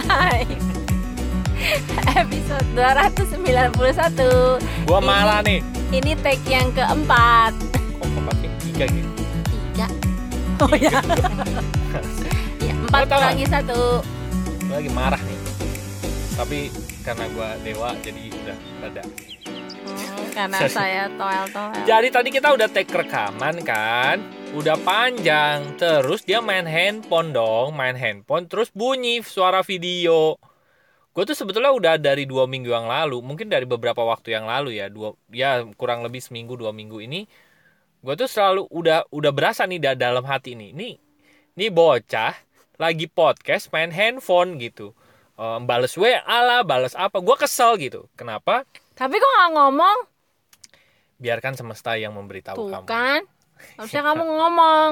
Live Episode 291 Gua marah nih. Ini take yang keempat Kok kok sih? Tiga gitu. Tiga Oh ya Ya, empat tau kurangi satu Gua lagi marah nih. Tapi karena gua dewa jadi udah reda. Hmm, Karena saya toel-toel Jadi tadi kita udah take rekaman kan, udah panjang. Terus dia main handphone dong, main handphone. Terus bunyi suara video. Gue tuh sebetulnya udah dari dua minggu yang lalu, mungkin dari beberapa waktu yang lalu ya, dua ya kurang lebih seminggu dua minggu ini, gue tuh selalu udah udah berasa nih da- dalam hati nih, nih nih bocah lagi podcast main handphone gitu, Eh, bales WA lah, bales apa, gue kesel gitu. Kenapa? Tapi kok gak ngomong? Biarkan semesta yang memberitahu Tuh kamu. kan Harusnya kamu ngomong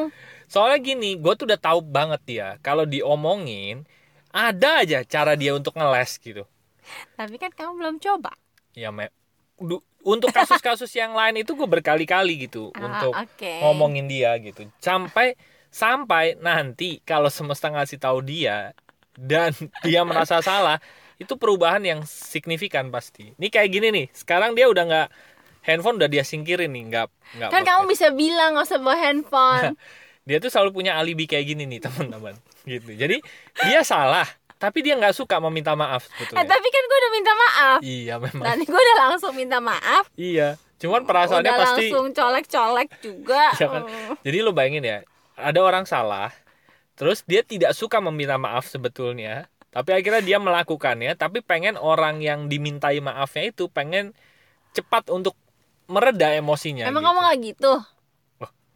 Soalnya gini, gue tuh udah tahu banget dia kalau diomongin ada aja cara dia untuk ngeles gitu. Tapi kan kamu belum coba Ya, me- du- untuk kasus-kasus yang lain itu gue berkali-kali gitu Ah, untuk oke. ngomongin dia gitu. Sampai sampai nanti kalau semesta ngasih tahu dia dan dia merasa salah, itu perubahan yang signifikan pasti. Ini kayak gini nih, sekarang dia udah nggak handphone udah dia singkirin nih, nggak nggak. Kan kamu bisa bilang gak usah bawa handphone. Dia tuh selalu punya alibi kayak gini nih teman-teman. Gitu. Jadi dia salah tapi dia nggak suka meminta maaf Eh sebetulnya tapi kan gue udah minta maaf. Iya memang. Tadi gue udah langsung minta maaf. Iya. Cuman perasaannya Udah pasti langsung colek-colek juga. Iya kan? Hmm. jadi lo bayangin ya ada orang salah terus dia tidak suka meminta maaf sebetulnya tapi akhirnya dia melakukannya tapi pengen orang yang dimintai maafnya itu pengen cepat untuk mereda emosinya Emang gitu. kamu gak gitu?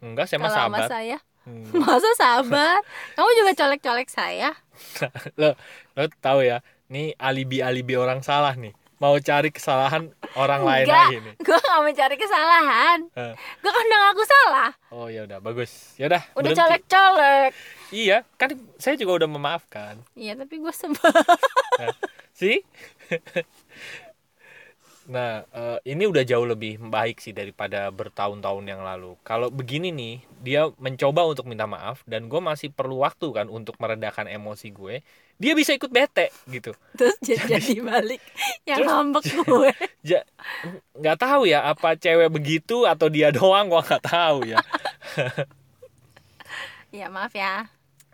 enggak saya mah sahabat saya Hmm. Masa sahabat? kamu juga colek-colek saya? lo lo tahu ya nih alibi alibi orang salah nih mau cari kesalahan orang lain Enggak, lagi nih gue gak mencari kesalahan Eh. Gue kan udah ngaku salah oh ya udah bagus ya udah Udah colek-colek iya kan saya juga udah memaafkan Iya tapi gue sebel sih nah eh, ini udah jauh lebih baik sih daripada bertahun-tahun yang lalu. Kalau begini nih dia mencoba untuk minta maaf dan gue masih perlu waktu kan untuk meredakan emosi gue dia bisa ikut bete gitu. Terus jadi, jadi balik Yang ngambek gue. Ja- nggak tahu ya apa cewek begitu atau dia doang gua nggak tahu ya. Ya maaf ya.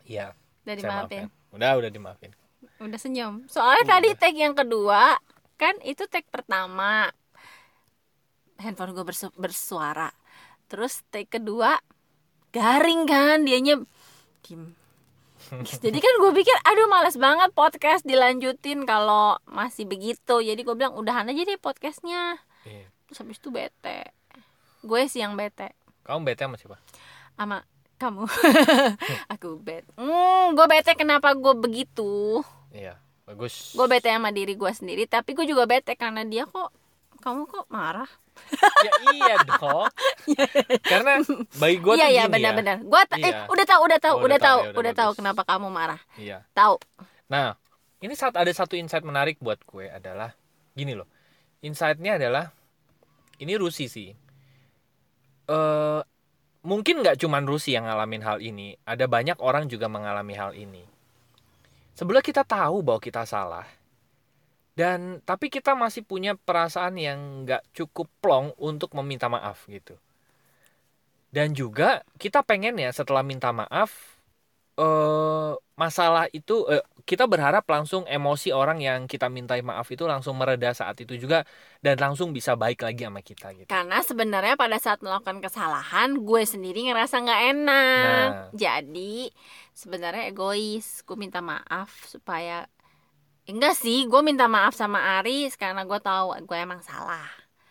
Iya Udah dimaafin maafin. udah udah dimaafin. Udah senyum. Soalnya tadi tag yang kedua Kan itu tag pertama. Handphone gue bersu- bersuara. Terus tag kedua Garing kan Dianya Diem Jadi kan gue pikir Aduh males banget podcast dilanjutin Kalau masih begitu. Jadi gue bilang Udahan aja deh podcastnya. Iya. Terus habis itu bete. Gue sih yang bete. Kamu bete sama siapa? Sama kamu. Aku bete. Hmm, Gue bete kenapa gue begitu? Iya bagus. Gue bete sama diri gue sendiri tapi gue juga bete karena dia kok kamu kok marah? Ya iya dong. Karena bagi gue iya tuh iya gini benar-benar. Gue eh Iya. udah tahu udah tahu Oh, udah tahu, ya, udah udah tahu kenapa kamu marah. Ya iya. Tahu. Nah ini saat ada satu insight menarik buat gue adalah gini loh. Insightnya adalah ini Rusi sih. Eh mungkin nggak cuman Rusi yang ngalamin hal ini ada banyak orang juga mengalami hal ini sebelah kita tahu bahwa kita salah. Dan tapi kita masih punya perasaan yang nggak cukup plong untuk meminta maaf gitu. Dan juga kita pengen ya setelah minta maaf eh masalah itu eh, kita berharap langsung emosi orang yang kita mintai maaf itu langsung mereda saat itu juga dan langsung bisa baik lagi sama kita gitu. karena sebenarnya pada saat melakukan kesalahan gue sendiri ngerasa nggak enak Nah. jadi sebenarnya egois gue minta maaf supaya enggak sih gue minta maaf sama Aris karena gue tahu gue emang salah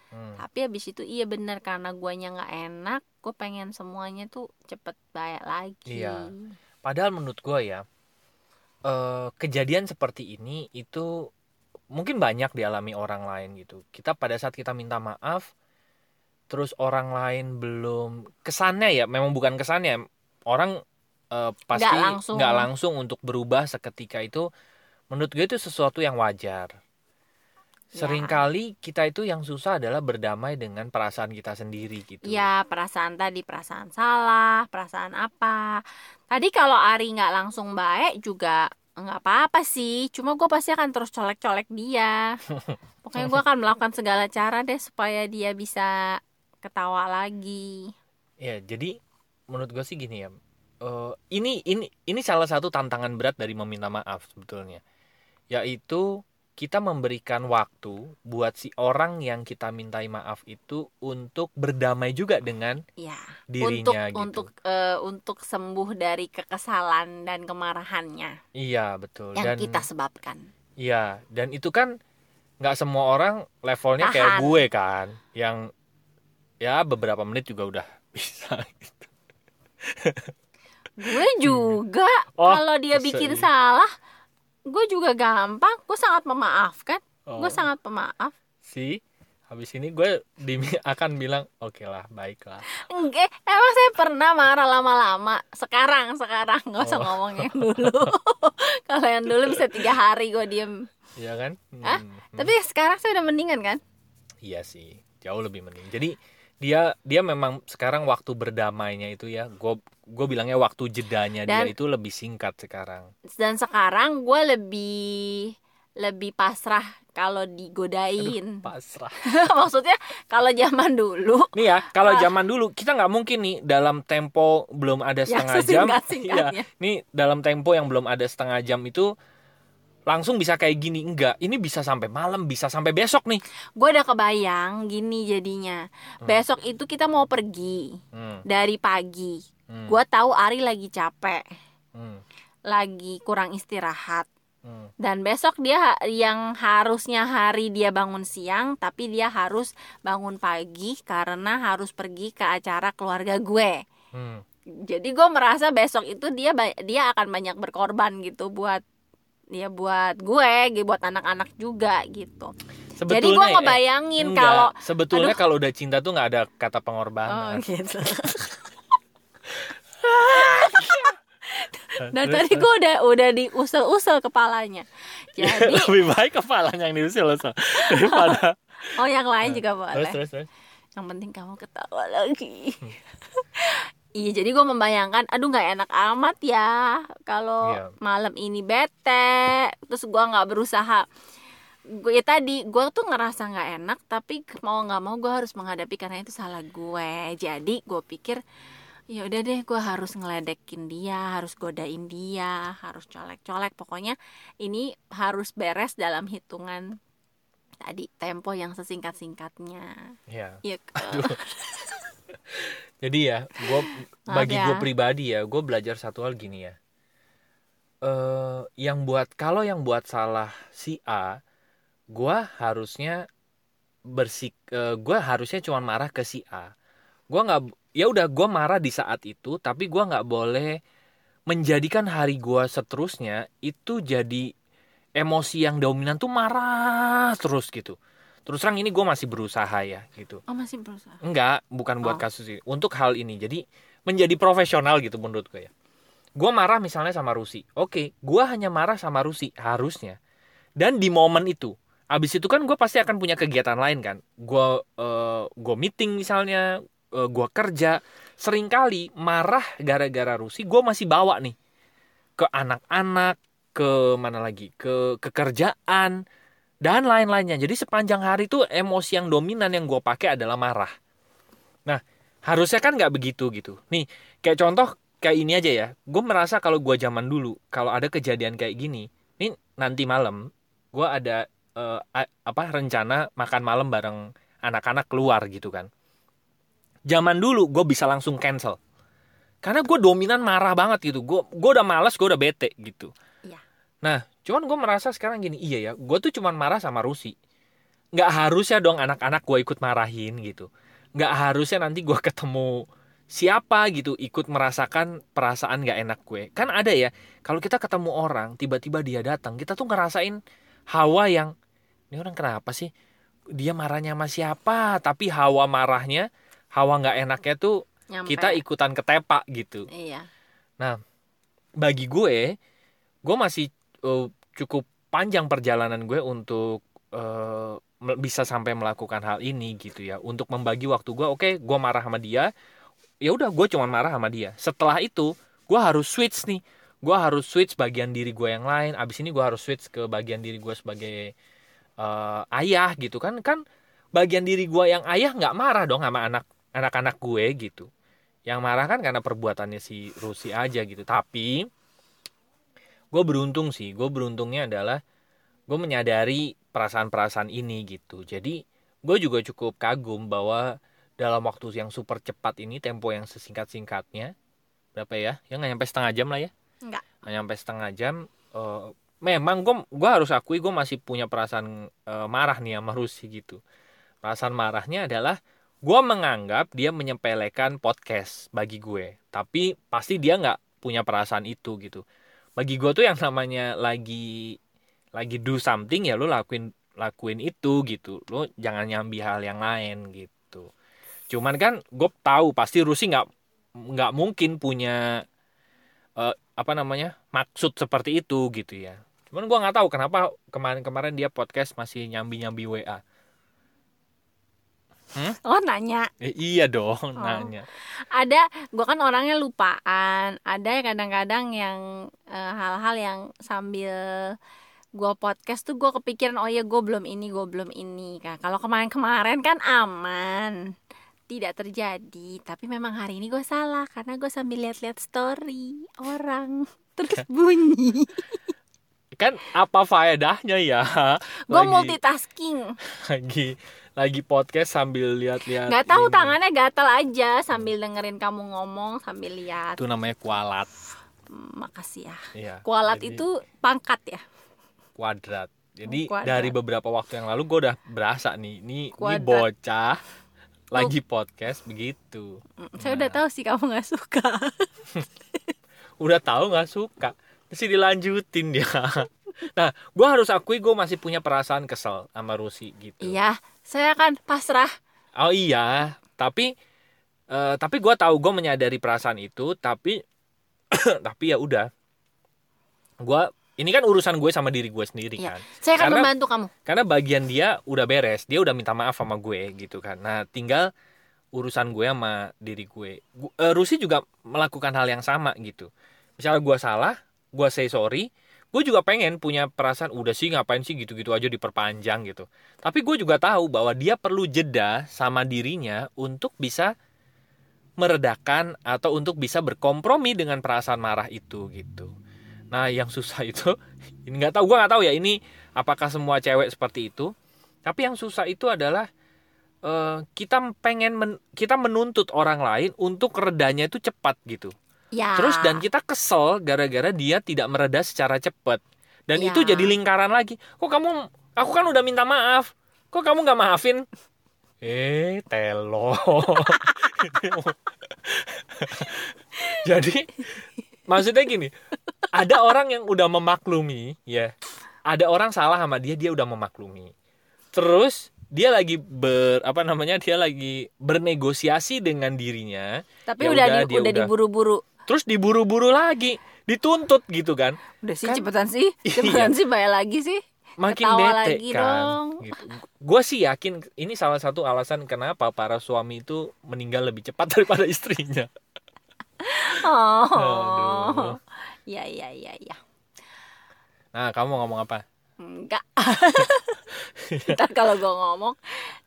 Hmm. tapi habis itu iya benar karena guanya nggak enak gue pengen semuanya tuh cepet baik lagi Iya. Padahal menurut gue ya eh, kejadian seperti ini itu mungkin banyak dialami orang lain gitu. Kita pada saat kita minta maaf terus orang lain belum kesannya ya memang bukan kesannya orang eh, pasti Nggak langsung. langsung untuk berubah seketika itu menurut gue itu sesuatu yang wajar. Sering kali kita itu yang susah adalah berdamai dengan perasaan kita sendiri gitu. Ya perasaan tadi perasaan salah perasaan apa. Tadi kalau Ari nggak langsung baik juga nggak apa-apa sih. Cuma gue pasti akan terus colek-colek dia. Pokoknya gue akan melakukan segala cara deh supaya dia bisa ketawa lagi. Ya, jadi menurut gue sih gini ya. eh, ini ini ini salah satu tantangan berat dari meminta maaf sebetulnya. Yaitu kita memberikan waktu buat si orang yang kita mintai maaf itu untuk berdamai juga dengan ya dirinya untuk gitu. untuk eh, untuk sembuh dari kekesalan dan kemarahannya Iya, betul. yang dan kita sebabkan Iya, dan itu kan nggak semua orang levelnya kayak Tahan. gue kan, yang ya beberapa menit juga udah bisa. gitu. gue juga Oh, kalau dia bikin serius. salah gue juga gampang gue sangat memaafkan Oh, gue sangat pemaaf sih, habis ini gue dimi- akan bilang oke lah, baiklah. Enggak, emang saya pernah marah lama-lama. Sekarang, sekarang nggak usah Oh. ngomong yang dulu. Kalau yang dulu bisa tiga hari gue diem. Iya kan? Hmm, hmm. Tapi sekarang saya udah mendingan kan? Iya sih, jauh lebih mending. Jadi dia dia memang sekarang waktu berdamainya itu ya, gue gue bilangnya waktu jedanya dia Dan- itu lebih singkat sekarang. Dan sekarang gue lebih lebih pasrah kalau digodain. Pasrah. Maksudnya kalau zaman dulu Nih ya, kalau Ah. zaman dulu kita nggak mungkin nih dalam tempo belum ada yang setengah jam. Iya, sesingkat-singkatnya. nih dalam tempo yang belum ada setengah jam itu langsung bisa kayak gini enggak ini bisa sampai malam bisa sampai besok nih Gue udah kebayang gini jadinya. Besok itu kita mau pergi Hmm, dari pagi. hmm, Gue tahu Ari lagi capek, hmm, lagi kurang istirahat. hmm. Dan besok dia yang harusnya hari dia bangun siang, tapi dia harus bangun pagi karena harus pergi ke acara keluarga gue. hmm. Jadi gue merasa besok itu dia dia akan banyak berkorban gitu buat ya buat gue, gitu, buat anak-anak juga gitu. Jadi gue Sebetulnya, eh, ngebayangin enggak. kalau sebetulnya kalau udah cinta tuh nggak ada kata oh pengorbanan gitu. Dan tadi gue udah udah diusel-usel kepalanya. Jadi lebih baik kepalanya yang so. daripada oh yang lain juga terus boleh. terus terus yang penting kamu ketawa lagi iya jadi gue membayangkan aduh nggak enak amat ya kalau Iya. malam ini bete. Terus gue nggak berusaha. Gue ya tadi gue tuh ngerasa nggak enak tapi mau nggak mau gue harus menghadapi karena itu salah gue jadi gue pikir ya udah deh gue harus ngeledekin dia harus godain dia harus colek-colek. Pokoknya ini harus beres dalam hitungan tadi tempo yang sesingkat-singkatnya. Ya Iya kan? jadi ya gue bagi ya. gue pribadi ya gue belajar satu hal gini ya. Eh yang buat kalau yang buat salah si A gue harusnya bersik gue harusnya cuma marah ke si A. Gue nggak ya udah gue marah di saat itu tapi gue nggak boleh menjadikan hari gue seterusnya itu jadi emosi yang dominan tuh marah terus gitu terus terang ini gue masih berusaha ya gitu Oh masih berusaha. Enggak, bukan buat Oh. kasus ini. Untuk hal ini. Jadi menjadi profesional gitu menurut gue ya. Gue marah misalnya sama Rusi. Oke, gue hanya marah sama Rusi harusnya. Dan di momen itu, abis itu kan gue pasti akan punya kegiatan lain kan. Gue eh, gue meeting misalnya, eh, gue kerja. Seringkali marah gara-gara Rusi, gue masih bawa nih ke anak-anak, ke mana lagi, ke kekerjaan dan lain-lainnya. Jadi sepanjang hari itu emosi yang dominan yang gue pakai adalah marah. Nah, harusnya kan nggak begitu gitu. Nih, kayak contoh kayak ini aja ya. Gue merasa kalau gue zaman dulu, kalau ada kejadian kayak gini, nih nanti malam gue ada eh, a- apa rencana makan malam bareng anak-anak keluar gitu kan. Zaman dulu gue bisa langsung cancel. Karena gue dominan marah banget gitu. Gue gue udah malas, gue udah bete gitu. Iya. Nah, cuman gue merasa sekarang gini, iya ya, gue tuh cuman marah sama Rusi. Nggak harusnya dong anak-anak gue ikut marahin gitu. Nggak harusnya nanti gue ketemu siapa gitu ikut merasakan perasaan nggak enak gue. Kan ada ya, kalau kita ketemu orang, tiba-tiba dia datang, kita tuh ngerasain hawa yang, ini orang kenapa sih? Dia marahnya sama siapa? Tapi hawa marahnya, hawa nggak enaknya tuh Nyampe. kita ikutan ketepak gitu Iya. bagi gue gue masih eh, cukup panjang perjalanan gue untuk me- bisa sampai melakukan hal ini gitu ya. Untuk membagi waktu gue oke gue marah sama dia. Ya udah gue cuma marah sama dia. Setelah itu gue harus switch nih. Gue harus switch bagian diri gue yang lain. Abis ini gue harus switch ke bagian diri gue sebagai eh, ayah gitu kan. Kan bagian diri gue yang ayah nggak marah dong sama anak anak-anak gue gitu. Yang marah kan karena perbuatannya si Rusi aja gitu. Tapi gue beruntung sih gue beruntungnya adalah gue menyadari perasaan-perasaan ini gitu. Jadi gue juga cukup kagum bahwa dalam waktu yang super cepat ini tempo yang sesingkat-singkatnya berapa ya? Ya nggak nyampe setengah jam lah ya? Nggak. nggak nyampe setengah jam eh, memang gue gue harus akui gue masih punya perasaan eh, marah nih sama Rusi gitu. Perasaan marahnya adalah gue menganggap dia menyepelekan podcast bagi gue. Tapi pasti dia nggak punya perasaan itu gitu bagi gue tuh yang namanya lagi lagi do something ya lo lakuin lakuin itu gitu. Lo jangan nyambi hal yang lain gitu. Cuman kan gue tahu pasti Rusi nggak nggak mungkin punya eh, apa namanya maksud seperti itu gitu ya. Cuman gue nggak tahu kenapa kemarin-kemarin dia podcast masih nyambi-nyambi WA oh nanya. Eh, iya dong nanya. Ada gue kan orangnya lupaan. Ada kadang-kadang yang eh, hal-hal yang sambil gue podcast tuh gue kepikiran oh ya gue belum ini gue belum ini. Kan kalau kemarin-kemarin kan aman. Tidak terjadi. Tapi memang hari ini gue salah karena gue sambil lihat-lihat story orang. Terus bunyi. Kan apa faedahnya ya? Gue multitasking. lagi lagi podcast sambil lihat-lihat nggak tahu ini. tangannya gatal aja sambil dengerin kamu ngomong sambil lihat. Itu namanya kualat. Hmm, makasih ya. Iya, kualat jadi itu pangkat ya? Kuadrat. Jadi Oh, kuadrat. dari beberapa waktu yang lalu gue udah berasa nih ini ini Kuadrat. bocah lagi podcast begitu. Mm, saya udah tahu sih kamu nggak suka. Udah tahu nggak suka? Mesti dilanjutin dia nah gue harus akui gue masih punya perasaan kesel sama Rusi gitu. Iya saya kan pasrah. Oh iya. Tapi eh, tapi gue tahu gue menyadari perasaan itu tapi tapi ya udah. Gue ini kan urusan gue sama diri gue sendiri Iya. kan. Saya akan Karena- membantu kamu. karena bagian dia udah beres dia udah minta maaf sama gue gitu kan. Nah tinggal urusan gue sama diri gue. Gu- eh, Rusi juga melakukan hal yang sama gitu. Misalnya gue salah gue say sorry gue juga pengen punya perasaan udah sih ngapain sih gitu-gitu aja diperpanjang gitu. Tapi gue juga tahu bahwa dia perlu jeda sama dirinya untuk bisa meredakan atau untuk bisa berkompromi dengan perasaan marah itu gitu. Nah yang susah itu ini nggak tahu gue nggak tahu ya ini apakah semua cewek seperti itu. Tapi yang susah itu adalah eh, kita pengen men- kita menuntut orang lain untuk redanya itu cepat gitu ya. Terus dan kita kesel gara-gara dia tidak mereda secara cepat. Dan Ya. itu jadi lingkaran lagi. Kok kamu aku kan udah minta maaf. Kok kamu nggak maafin? Eh telo. Jadi maksudnya gini. Ada orang yang udah memaklumi ya. Ada orang salah sama dia dia udah memaklumi. Terus dia lagi ber apa namanya dia lagi bernegosiasi dengan dirinya. Tapi ya udah udah, di, dia udah udah. diburu-buru terus diburu-buru lagi dituntut gitu kan. Udah sih Kan- cepetan sih. Iya. cepetan sih bayar lagi sih. Makin Ketawa bete lagi kan dong. gitu. gue sih yakin ini salah satu alasan kenapa para suami itu meninggal lebih cepat daripada istrinya. Oh. Aduh. ya ya ya ya. Nah kamu mau ngomong apa? Enggak. Ntar kalau gue ngomong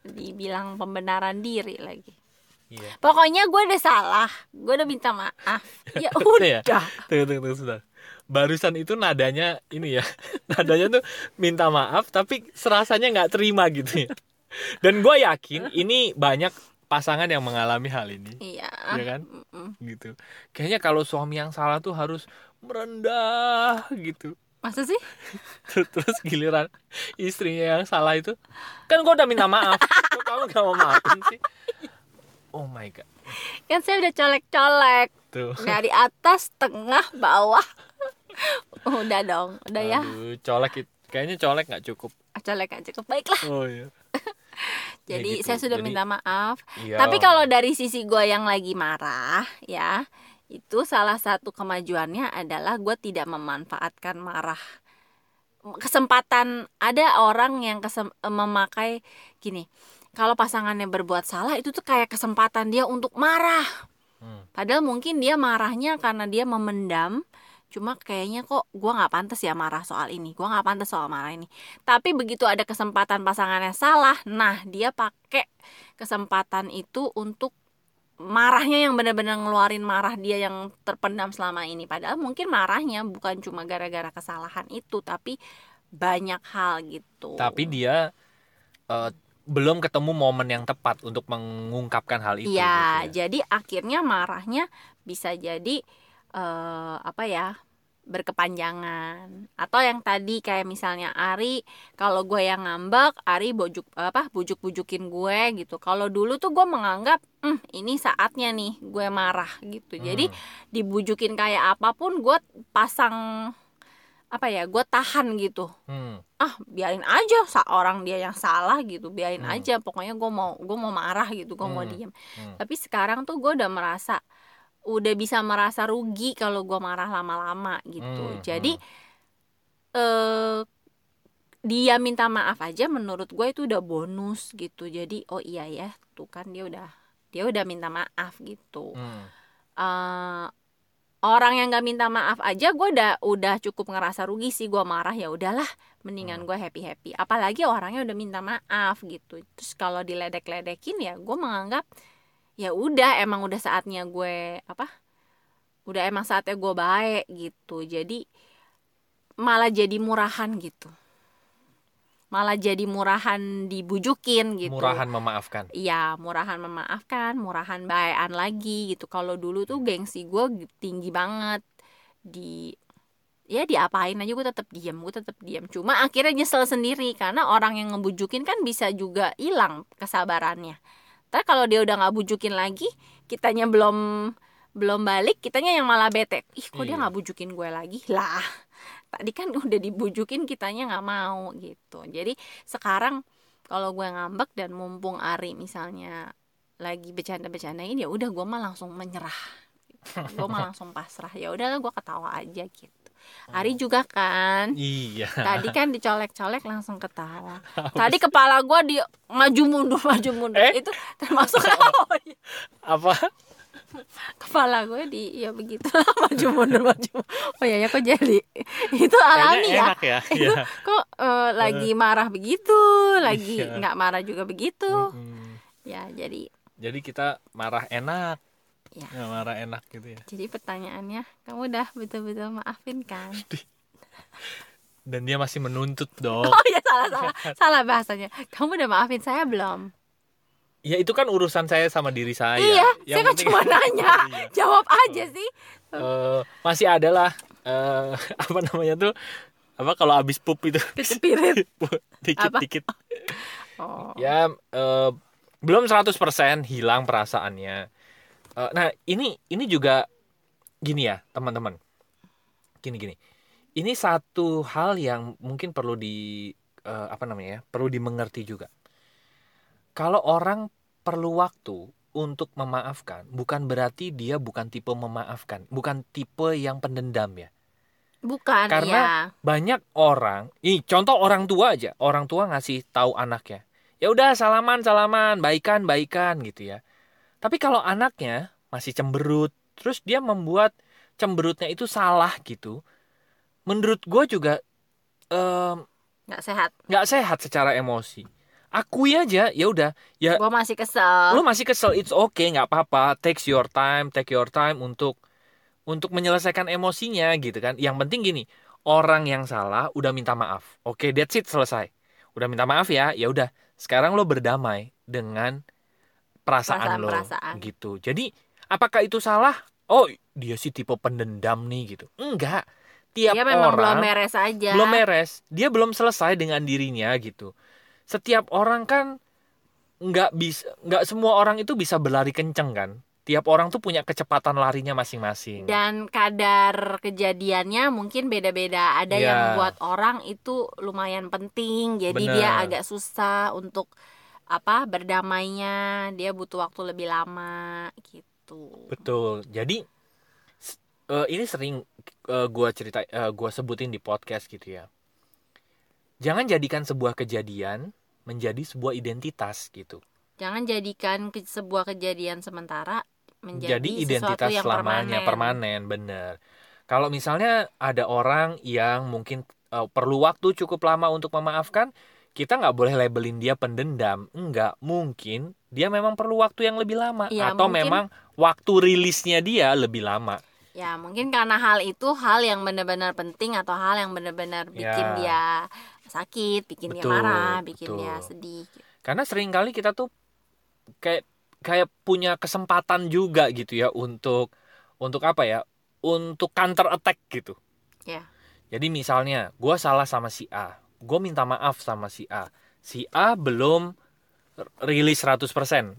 dibilang pembenaran diri lagi iya. Pokoknya gue udah salah. Gue udah minta maaf. Ya ya? udah. Tunggu tunggu tunggu sebentar. Barusan itu nadanya ini ya. Nadanya tuh minta maaf tapi serasanya nggak terima gitu ya. Dan gue yakin ini banyak pasangan yang mengalami hal ini. Iya. Ya kan? Mm-mm. gitu. Kayaknya kalau suami yang salah tuh harus merendah gitu. Masa sih? Terus, terus giliran istrinya yang salah itu kan gue udah minta maaf. Kok kamu gak mau maafin sih oh my god. Kan saya udah colek-colek. Tuh. Dari atas tengah bawah. Udah dong udah ya. Aduh, colek it- kayaknya colek nggak cukup. Colek aja cukup. Baiklah. Oh iya. Ya jadi gitu. saya sudah Jadi- minta maaf. Iya. Tapi kalau dari sisi gue yang lagi marah ya itu salah satu kemajuannya adalah gue tidak memanfaatkan marah. Kesempatan ada orang yang kesem- memakai gini kalau pasangannya berbuat salah itu tuh kayak kesempatan dia untuk marah. Hmm. padahal mungkin dia marahnya karena dia memendam. Cuma kayaknya kok gua nggak pantas ya marah soal ini. Gua nggak pantas soal marah ini. Tapi begitu ada kesempatan pasangannya salah nah dia pakai kesempatan itu untuk marahnya yang benar-benar ngeluarin marah dia yang terpendam selama ini. Padahal mungkin marahnya bukan cuma gara-gara kesalahan itu tapi banyak hal gitu. Tapi dia eh, belum ketemu momen yang tepat untuk mengungkapkan hal itu Iya, gitu ya. jadi akhirnya marahnya bisa jadi eh apa ya berkepanjangan atau yang tadi kayak misalnya Ari kalau gue yang ngambek Ari bujuk apa bujuk bujukin gue gitu kalau dulu tuh gue menganggap "Hmm, ini saatnya nih gue marah gitu jadi Hmm. dibujukin kayak apa pun gue pasang apa ya gue tahan gitu Hmm. ah biarin aja sa orang dia yang salah gitu biarin Hmm. aja pokoknya gue mau gue mau marah gitu gue mau Hmm. diem Hmm. tapi sekarang tuh gue udah merasa udah bisa merasa rugi kalau gue marah lama-lama gitu Hmm, jadi eh dia minta maaf aja menurut gue itu udah bonus gitu jadi oh iya ya tuh kan dia udah dia udah minta maaf gitu Hmm. eh orang yang nggak minta maaf aja gue udah udah cukup ngerasa rugi sih gue marah ya udahlah mendingan Hmm. gue happy happy apalagi orangnya udah minta maaf gitu. Terus kalau diledek-ledekin ya gue menganggap ya udah emang udah saatnya gue apa udah emang saatnya gue baik gitu. Jadi malah jadi murahan gitu malah jadi murahan dibujukin gitu murahan memaafkan Iya, murahan memaafkan, murahan baean lagi gitu. Kalau dulu tuh gengsi gue tinggi banget di ya diapain aja gue tetap diam, gue tetap diam. Cuma akhirnya nyesel sendiri karena orang yang ngebujukin kan bisa juga hilang kesabarannya. Tapi kalau dia udah nggak bujukin lagi, kitanya belum belum balik, kitanya yang malah bete. Ih, kok dia Iya. nggak bujukin gue lagi? Lah, tadi kan udah dibujukin kitanya nggak mau gitu. Jadi sekarang kalau gue ngambek dan mumpung Ari misalnya lagi bercanda-bercandain ya udah gue mah langsung menyerah. Gue mah langsung pasrah. Ya udahlah gue ketawa aja gitu. Ari juga kan? Iya. Tadi kan dicolek-colek langsung ketawa. Tadi kepala gue di maju mundur maju mundur. Eh? itu termasuk oh, apa kepala gue di ya begitu maju mundur maju oh iya ya kok jadi itu alami ya enak ya itu Iya. kok eh, lagi marah begitu lagi Iya. nggak marah juga begitu Mm-mm. ya jadi jadi kita marah enak Ya. Nggak marah enak gitu ya Jadi pertanyaannya, kamu udah betul-betul maafin kan? dan dia masih menuntut dong Oh iya salah salah salah bahasanya. Kamu udah maafin saya belum? Ya itu kan urusan saya sama diri saya iya, Yang saya kan cuma nanya. Iya. Jawab aja sih. Eh, masih ada lah eh, apa namanya tuh apa kalau habis pup itu Spirit. dikit Apa? dikit Oh. ya eh, belum 100% hilang perasaannya Eh, nah ini ini juga gini ya teman-teman gini gini ini satu hal yang mungkin perlu di eh, apa namanya ya perlu dimengerti juga kalau orang perlu waktu untuk memaafkan bukan berarti dia bukan tipe memaafkan bukan tipe yang pendendam ya Bukan Karena- ya. banyak orang nih contoh orang tua aja orang tua ngasih tahu anaknya ya udah salaman salaman baikan baikan gitu ya tapi kalau anaknya masih cemberut terus dia membuat cemberutnya itu salah gitu menurut gue juga nggak sehat. nggak sehat secara emosi akui aja ya udah. Ya Gue masih kesel. lu masih kesel it's okay nggak apa-apa. Takes your time take your time untuk untuk menyelesaikan emosinya gitu kan. Yang penting gini orang yang salah udah minta maaf. Oke that's it selesai. Udah minta maaf ya ya udah. Sekarang lo berdamai dengan perasaan, lo Perasaan-perasaan. gitu. Jadi apakah itu salah? Oh dia sih tipe pendendam nih gitu. Enggak. Tiap Dia memang belum orang beres aja. belum beres dia belum selesai dengan dirinya gitu setiap orang kan nggak bisa nggak semua orang itu bisa berlari kenceng kan tiap orang tuh punya kecepatan larinya masing-masing Dan kadar kejadiannya mungkin beda-beda. Ada Iya. yang buat orang itu lumayan penting, jadi Bener. dia agak susah untuk apa berdamainya. Dia butuh waktu lebih lama gitu. betul jadi eh, ini sering eh, gua cerita eh, gua sebutin di podcast gitu ya jangan jadikan sebuah kejadian menjadi sebuah identitas gitu Jangan jadikan ke- sebuah kejadian sementara menjadi jadi sesuatu identitas yang selamanya permanen. permanen bener Kalau misalnya ada orang yang mungkin uh, perlu waktu cukup lama untuk memaafkan, kita nggak boleh labelin dia pendendam. Enggak, mungkin dia memang perlu waktu yang lebih lama Ya, atau mungkin- memang waktu rilisnya dia lebih lama. Ya mungkin karena hal itu hal yang benar-benar penting atau hal yang benar-benar bikin Ya. dia sakit, bikin dia Betul, marah, bikin betul. dia sedih. Karena sering kali kita tuh kayak kayak punya kesempatan juga gitu ya untuk untuk apa ya? Untuk counter attack gitu. Ya. Jadi misalnya gue salah sama si A, gue minta maaf sama si A. Si A belum rilis 100%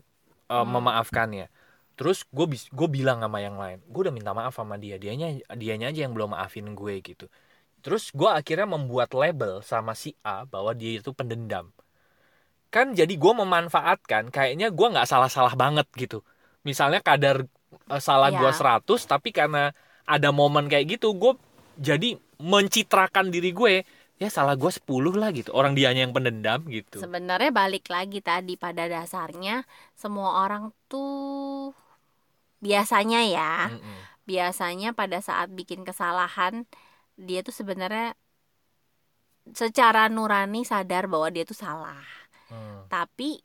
eh, memaafkannya. Terus gue gue bilang sama yang lain, gue udah minta maaf sama dia, dianya dianya aja yang belum maafin gue gitu. Terus gue akhirnya membuat label sama si A bahwa dia itu pendendam. Kan jadi gue memanfaatkan, kayaknya gue nggak salah-salah banget gitu. Misalnya kadar eh, salah gue Iya. 100, tapi karena ada momen kayak gitu, gue jadi mencitrakan diri gue ya salah gue 10 lah gitu orang dianya yang pendendam gitu Sebenarnya balik lagi tadi pada dasarnya semua orang tuh biasanya ya, Mm-mm. biasanya pada saat bikin kesalahan dia tuh sebenarnya secara nurani sadar bahwa dia tuh salah. Hmm. Tapi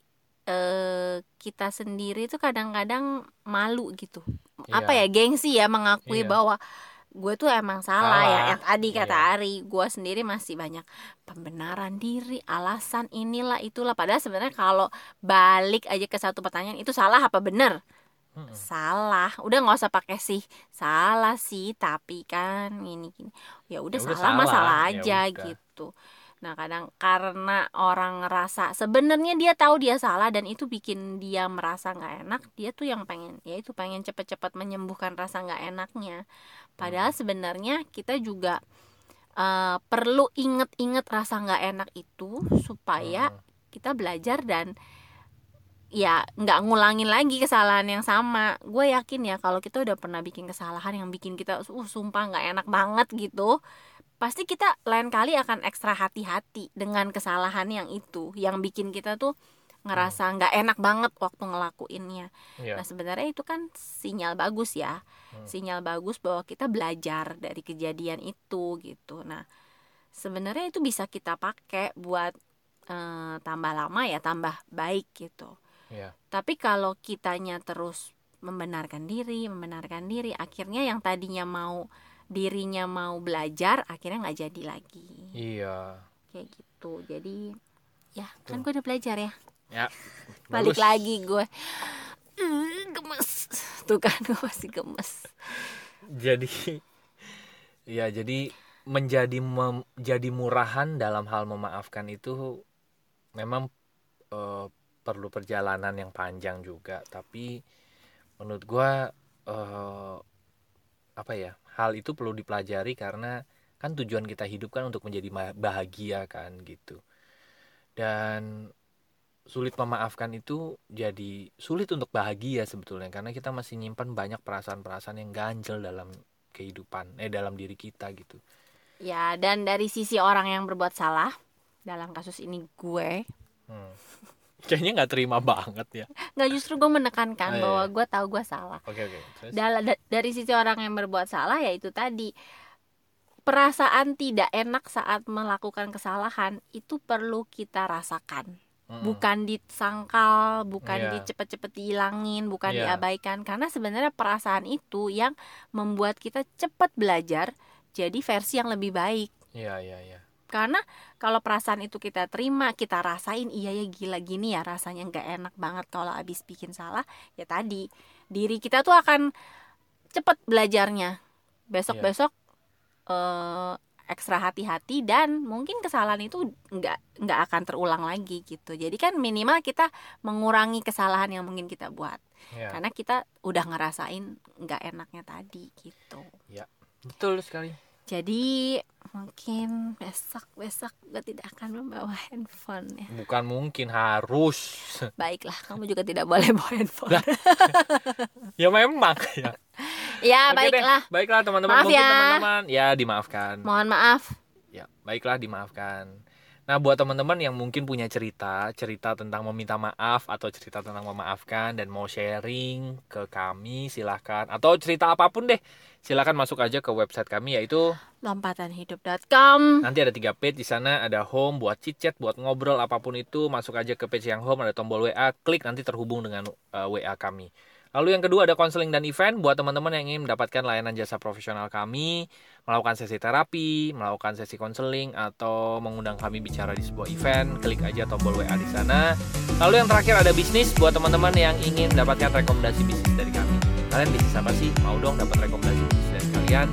eh, kita sendiri tuh kadang-kadang malu gitu. Apa Iya. ya gengsi ya mengakui Iya. bahwa gue tuh emang salah, ya. Salah. Yang tadi kata Iya. Ari, gue sendiri masih banyak pembenaran diri, alasan inilah itulah. Padahal sebenarnya kalau balik aja ke satu pertanyaan itu salah apa benar? Mm-mm. Salah. Udah nggak usah pakai sih. Salah sih, tapi kan ini gini. Ya udah Ya salah mah salah, salah ya aja udah. gitu. Nah, kadang karena orang ngerasa sebenarnya dia tahu dia salah dan itu bikin dia merasa nggak enak, dia tuh yang pengen ya itu pengen cepet-cepet menyembuhkan rasa nggak enaknya. Padahal Hmm. sebenarnya kita juga eh, perlu inget-inget rasa nggak enak itu supaya Mm. kita belajar dan ya nggak ngulangin lagi kesalahan yang sama. Gue yakin ya kalau kita udah pernah bikin kesalahan yang bikin kita uh sumpah nggak enak banget gitu pasti kita lain kali akan ekstra hati-hati dengan kesalahan yang itu yang bikin kita tuh ngerasa nggak enak banget waktu ngelakuinnya. Iya. nah sebenarnya itu kan sinyal bagus ya. Hmm. sinyal bagus bahwa kita belajar dari kejadian itu gitu. Nah sebenarnya itu bisa kita pakai buat eh, tambah lama ya tambah baik gitu Iya. tapi kalau kitanya terus membenarkan diri membenarkan diri akhirnya yang tadinya mau dirinya mau belajar akhirnya nggak jadi lagi. Iya. kayak gitu. Jadi ya kan gue udah belajar ya. Ya. balik lagi gue gemes. Tuh kan gue masih gemes. Jadi ya jadi menjadi mem- jadi murahan dalam hal memaafkan itu memang eh, perlu perjalanan yang panjang juga, tapi menurut gua eh, apa ya? Hal itu perlu dipelajari karena kan tujuan kita hidup kan untuk menjadi bahagia kan gitu. Dan sulit memaafkan itu jadi sulit untuk bahagia sebetulnya karena kita masih nyimpan banyak perasaan-perasaan yang ganjel dalam kehidupan eh dalam diri kita gitu ya dan dari sisi orang yang berbuat salah dalam kasus ini gue Hmm. Kayaknya nggak terima banget ya nggak justru gue menekankan iya, bahwa iya. gue tahu gue salah oke oke terus Dala- da- dari sisi orang yang berbuat salah ya itu tadi perasaan tidak enak saat melakukan kesalahan itu perlu kita rasakan Mm-mm. bukan disangkal bukan Iya. dicepet-cepet dihilangin bukan Iya. diabaikan karena sebenarnya perasaan itu yang membuat kita cepat belajar jadi versi yang lebih baik iya iya iya karena kalau perasaan itu kita terima kita rasain iya ya gila gini ya rasanya nggak enak banget kalau abis bikin salah ya tadi diri kita tuh akan cepet belajarnya. Besok besok eh, ekstra hati-hati dan mungkin kesalahan itu nggak nggak akan terulang lagi gitu. Jadi kan minimal kita mengurangi kesalahan yang mungkin kita buat. Iya. karena kita udah ngerasain nggak enaknya tadi gitu. Betul sekali jadi mungkin besok besok gue tidak akan membawa handphone ya. bukan mungkin harus Baiklah, kamu juga tidak boleh bawa handphone. ya memang ya ya Oke deh, baiklah. baiklah teman-teman Maaf mungkin ya. teman-teman ya dimaafkan Mohon maaf. ya baiklah dimaafkan Nah, buat teman-teman yang mungkin punya cerita, cerita tentang meminta maaf atau cerita tentang memaafkan dan mau sharing ke kami, silahkan. Atau cerita apa pun deh, silahkan masuk aja ke website kami yaitu lompatanhidup.com. nanti ada tiga page di sana ada home buat chit chat, buat ngobrol apa pun itu masuk aja ke page yang home ada tombol WA, klik nanti terhubung dengan uh, WA kami. Lalu yang kedua ada konseling dan event buat teman-teman yang ingin mendapatkan layanan jasa profesional kami, melakukan sesi terapi, melakukan sesi konseling atau mengundang kami bicara di sebuah event, klik aja tombol WA di sana. Lalu yang terakhir ada bisnis buat teman-teman yang ingin mendapatkan rekomendasi bisnis dari kami. Kalian bisnis apa sih? Mau dong dapat rekomendasi bisnis dari kalian?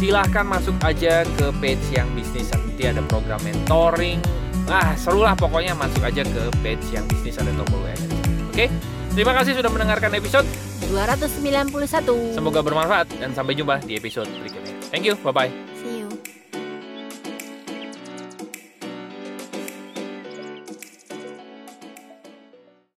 Silahkan masuk aja ke page yang bisnis nanti ada program mentoring. Ah, seru lah pokoknya masuk aja ke page yang bisnis ada tombol WA. Oke? Terima kasih sudah mendengarkan episode. 291. Semoga bermanfaat dan sampai jumpa di episode berikutnya. Thank you. Bye bye.